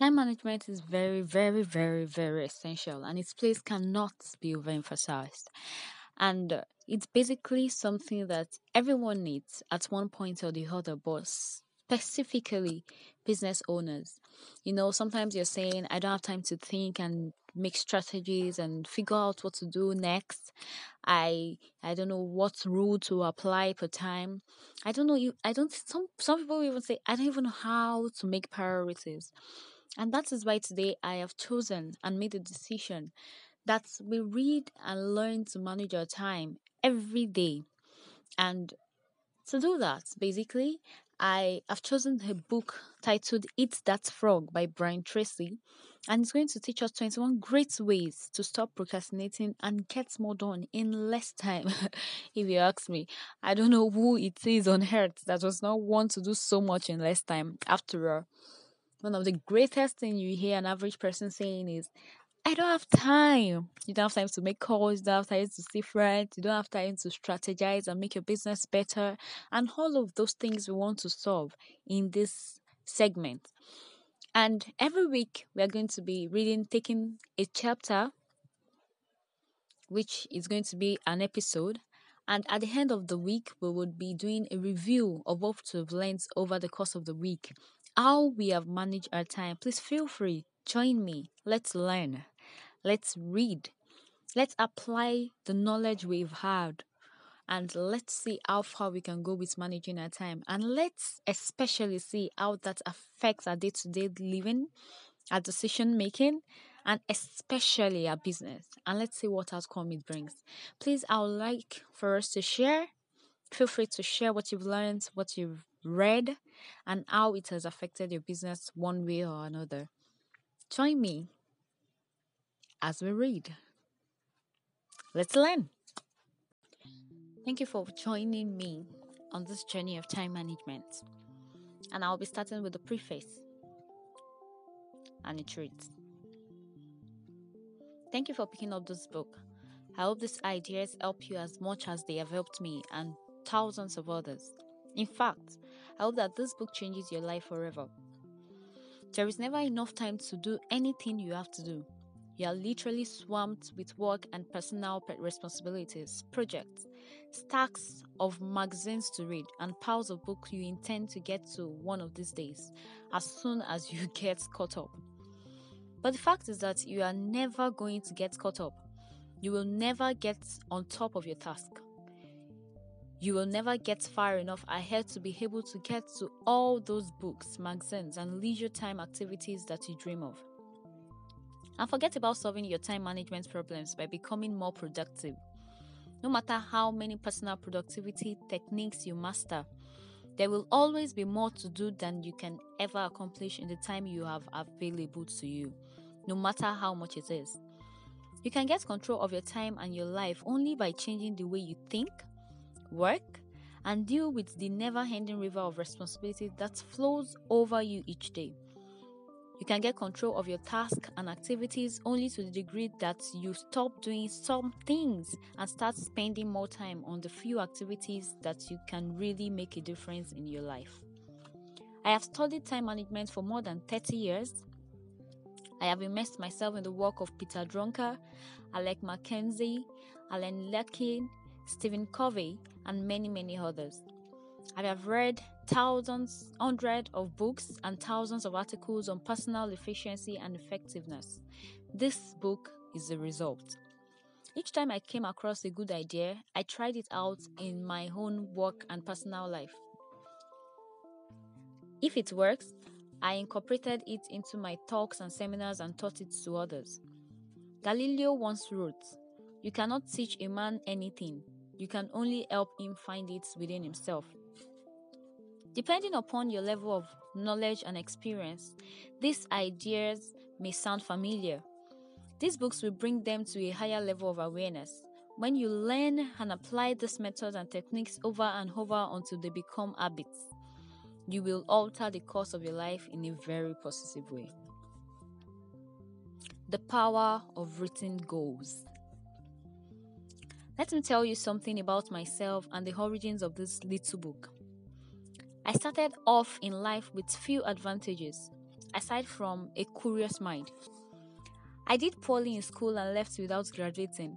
Time management is very, very, very, very essential, and its place cannot be overemphasized. And uh, it's basically something that everyone needs at one point or the other, but specifically business owners. You know, sometimes you're saying, I don't have time to think and make strategies and figure out what to do next. I I don't know what rule to apply per time. I don't know you I don't some some people even say I don't even know how to make priorities. And that is why today I have chosen and made a decision that we read and learn to manage our time every day. And to do that, basically, I have chosen a book titled Eat That Frog by Brian Tracy, and it's going to teach us 21 great ways to stop procrastinating and get more done in less time. if you ask me, I don't know who it is on earth that does not want to do so much in less time. After all, one of the greatest things you hear an average person saying is, I don't have time. You don't have time to make calls, you don't have time to see friends, you don't have time to strategize and make your business better, and all of those things we want to solve in this segment. And every week we are going to be reading, taking a chapter, which is going to be an episode. And at the end of the week, we would be doing a review of what we've learned over the course of the week, how we have managed our time. Please feel free, join me. Let's learn. Let's read. Let's apply the knowledge we've had and let's see how far we can go with managing our time. And let's especially see how that affects our day to day living, our decision making, and especially our business. And let's see what outcome it brings. Please, I would like for us to share. Feel free to share what you've learned, what you've read, and how it has affected your business one way or another. Join me as we read. Let's learn. Thank you for joining me on this journey of time management. And I'll be starting with the preface. And it reads Thank you for picking up this book. I hope these ideas help you as much as they have helped me and thousands of others. In fact, I hope that this book changes your life forever. There is never enough time to do anything you have to do. You are literally swamped with work and personal responsibilities, projects, stacks of magazines to read, and piles of books you intend to get to one of these days, as soon as you get caught up. But the fact is that you are never going to get caught up. You will never get on top of your task. You will never get far enough ahead to be able to get to all those books, magazines, and leisure time activities that you dream of. And forget about solving your time management problems by becoming more productive. No matter how many personal productivity techniques you master, there will always be more to do than you can ever accomplish in the time you have available to you, no matter how much it is. You can get control of your time and your life only by changing the way you think, work, and deal with the never ending river of responsibility that flows over you each day. You can get control of your tasks and activities only to the degree that you stop doing some things and start spending more time on the few activities that you can really make a difference in your life. I have studied time management for more than 30 years. I have immersed myself in the work of Peter Drucker, Alec Mackenzie, Alan Lakein, Stephen Covey, and many, many others. I have read thousands, hundreds of books and thousands of articles on personal efficiency and effectiveness. This book is the result. Each time I came across a good idea, I tried it out in my own work and personal life. If it works, I incorporated it into my talks and seminars and taught it to others. Galileo once wrote, You cannot teach a man anything, you can only help him find it within himself. Depending upon your level of knowledge and experience, these ideas may sound familiar. These books will bring them to a higher level of awareness. When you learn and apply these methods and techniques over and over until they become habits, you will alter the course of your life in a very positive way. The power of written goals. Let me tell you something about myself and the origins of this little book. I started off in life with few advantages. aside from a curious mind. I did poorly in school and left without graduating.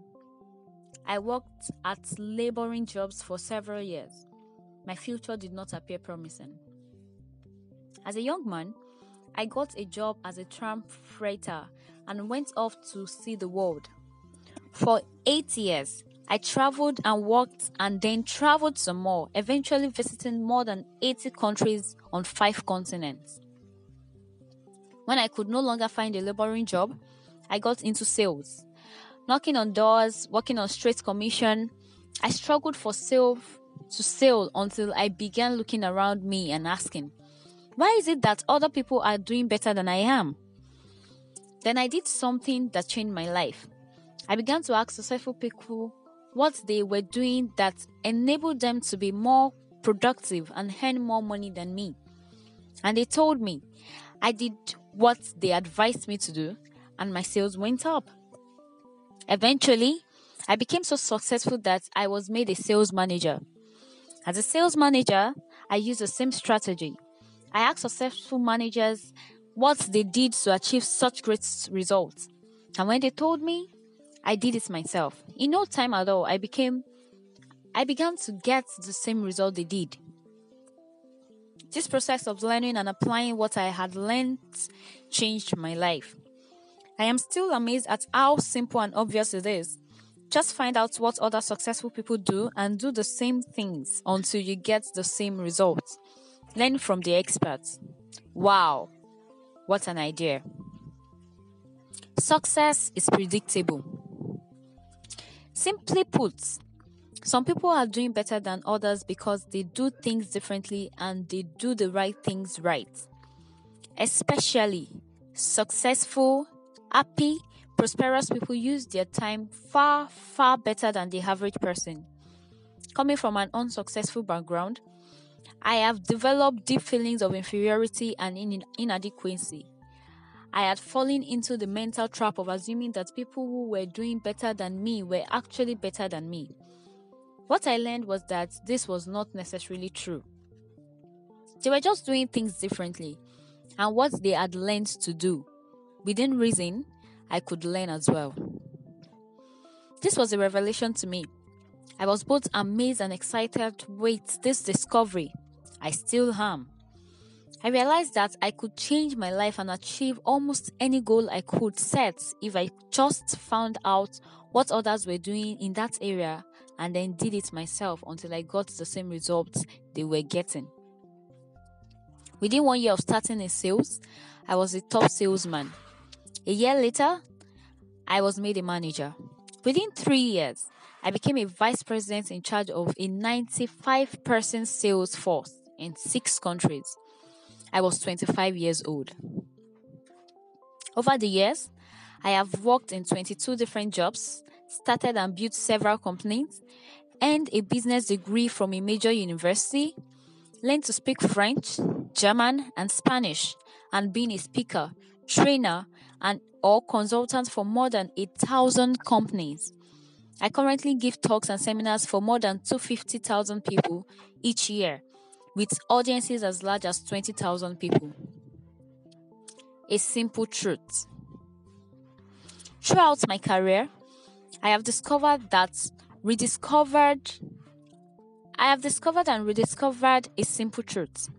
I worked at laboring jobs for several years. My future did not appear promising. As a young man, I got a job as a tramp freighter and went off to see the world. For eight years, I traveled and worked and then traveled some more, eventually visiting more than 80 countries on five continents. When I could no longer find a laboring job, I got into sales. Knocking on doors, working on straight commission, I struggled for sale to sale until I began looking around me and asking, why is it that other people are doing better than I am? Then I did something that changed my life. I began to ask successful people what they were doing that enabled them to be more productive and earn more money than me. And they told me I did what they advised me to do, and my sales went up. Eventually, I became so successful that I was made a sales manager. As a sales manager, I used the same strategy. I asked successful managers what they did to achieve such great results. And when they told me, I did it myself. In no time at all, I became I began to get the same result they did. This process of learning and applying what I had learned changed my life. I am still amazed at how simple and obvious it is. Just find out what other successful people do and do the same things until you get the same results. Learn from the experts. Wow, what an idea! Success is predictable. Simply put, some people are doing better than others because they do things differently and they do the right things right. Especially successful, happy, prosperous people use their time far, far better than the average person. Coming from an unsuccessful background, I have developed deep feelings of inferiority and in- inadequacy. I had fallen into the mental trap of assuming that people who were doing better than me were actually better than me. What I learned was that this was not necessarily true. They were just doing things differently, and what they had learned to do. Within reason, I could learn as well. This was a revelation to me. I was both amazed and excited with this discovery. I still am. I realized that I could change my life and achieve almost any goal I could set if I just found out what others were doing in that area and then did it myself until I got the same results they were getting. Within one year of starting in sales, I was a top salesman. A year later, I was made a manager. Within three years, I became a vice president in charge of a 95 person sales force in six countries. I was 25 years old. Over the years, I have worked in 22 different jobs, started and built several companies, earned a business degree from a major university, learned to speak French, German, and Spanish, and been a speaker, trainer, and or consultant for more than a thousand companies. I currently give talks and seminars for more than 250,000 people each year with audiences as large as 20,000 people. A simple truth. Throughout my career, I have discovered that rediscovered I have discovered and rediscovered a simple truth.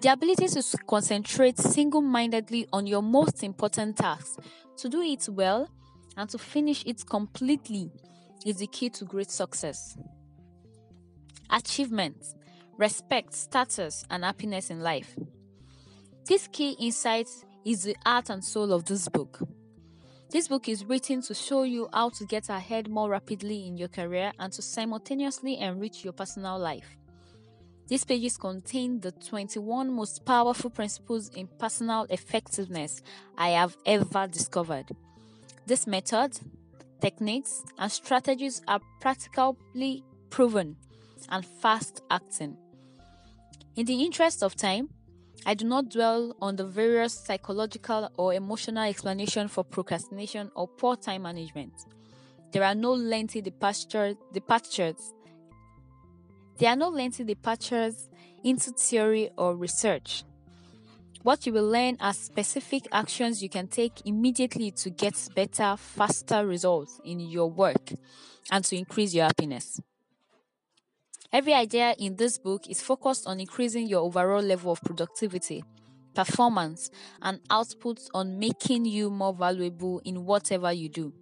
The ability to concentrate single mindedly on your most important task, to do it well, and to finish it completely is the key to great success. Achievement respect, status, and happiness in life. This key insight is the heart and soul of this book. This book is written to show you how to get ahead more rapidly in your career and to simultaneously enrich your personal life. These pages contain the 21 most powerful principles in personal effectiveness I have ever discovered. This method, techniques, and strategies are practically proven and fast acting. In the interest of time, I do not dwell on the various psychological or emotional explanation for procrastination or poor time management. There are no lengthy departure, departures. There are no lengthy departures into theory or research. What you will learn are specific actions you can take immediately to get better, faster results in your work and to increase your happiness. Every idea in this book is focused on increasing your overall level of productivity, performance, and output on making you more valuable in whatever you do.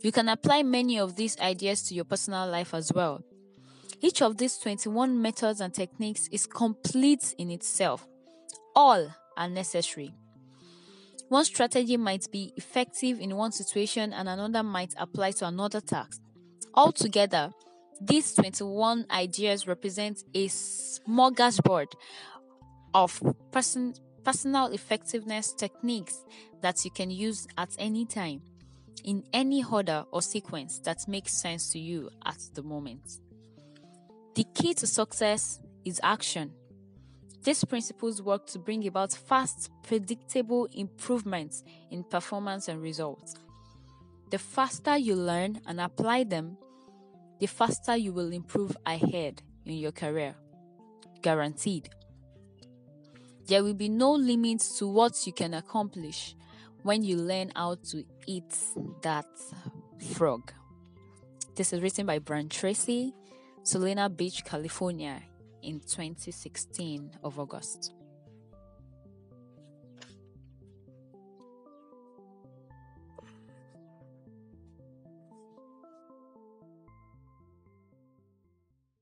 You can apply many of these ideas to your personal life as well. Each of these 21 methods and techniques is complete in itself. All are necessary. One strategy might be effective in one situation and another might apply to another task. Altogether, these 21 ideas represent a smorgasbord of person, personal effectiveness techniques that you can use at any time, in any order or sequence that makes sense to you at the moment. The key to success is action. These principles work to bring about fast, predictable improvements in performance and results. The faster you learn and apply them, the faster you will improve ahead in your career. Guaranteed. There will be no limits to what you can accomplish when you learn how to eat that frog. This is written by Brian Tracy, Solana Beach, California, in 2016 of August.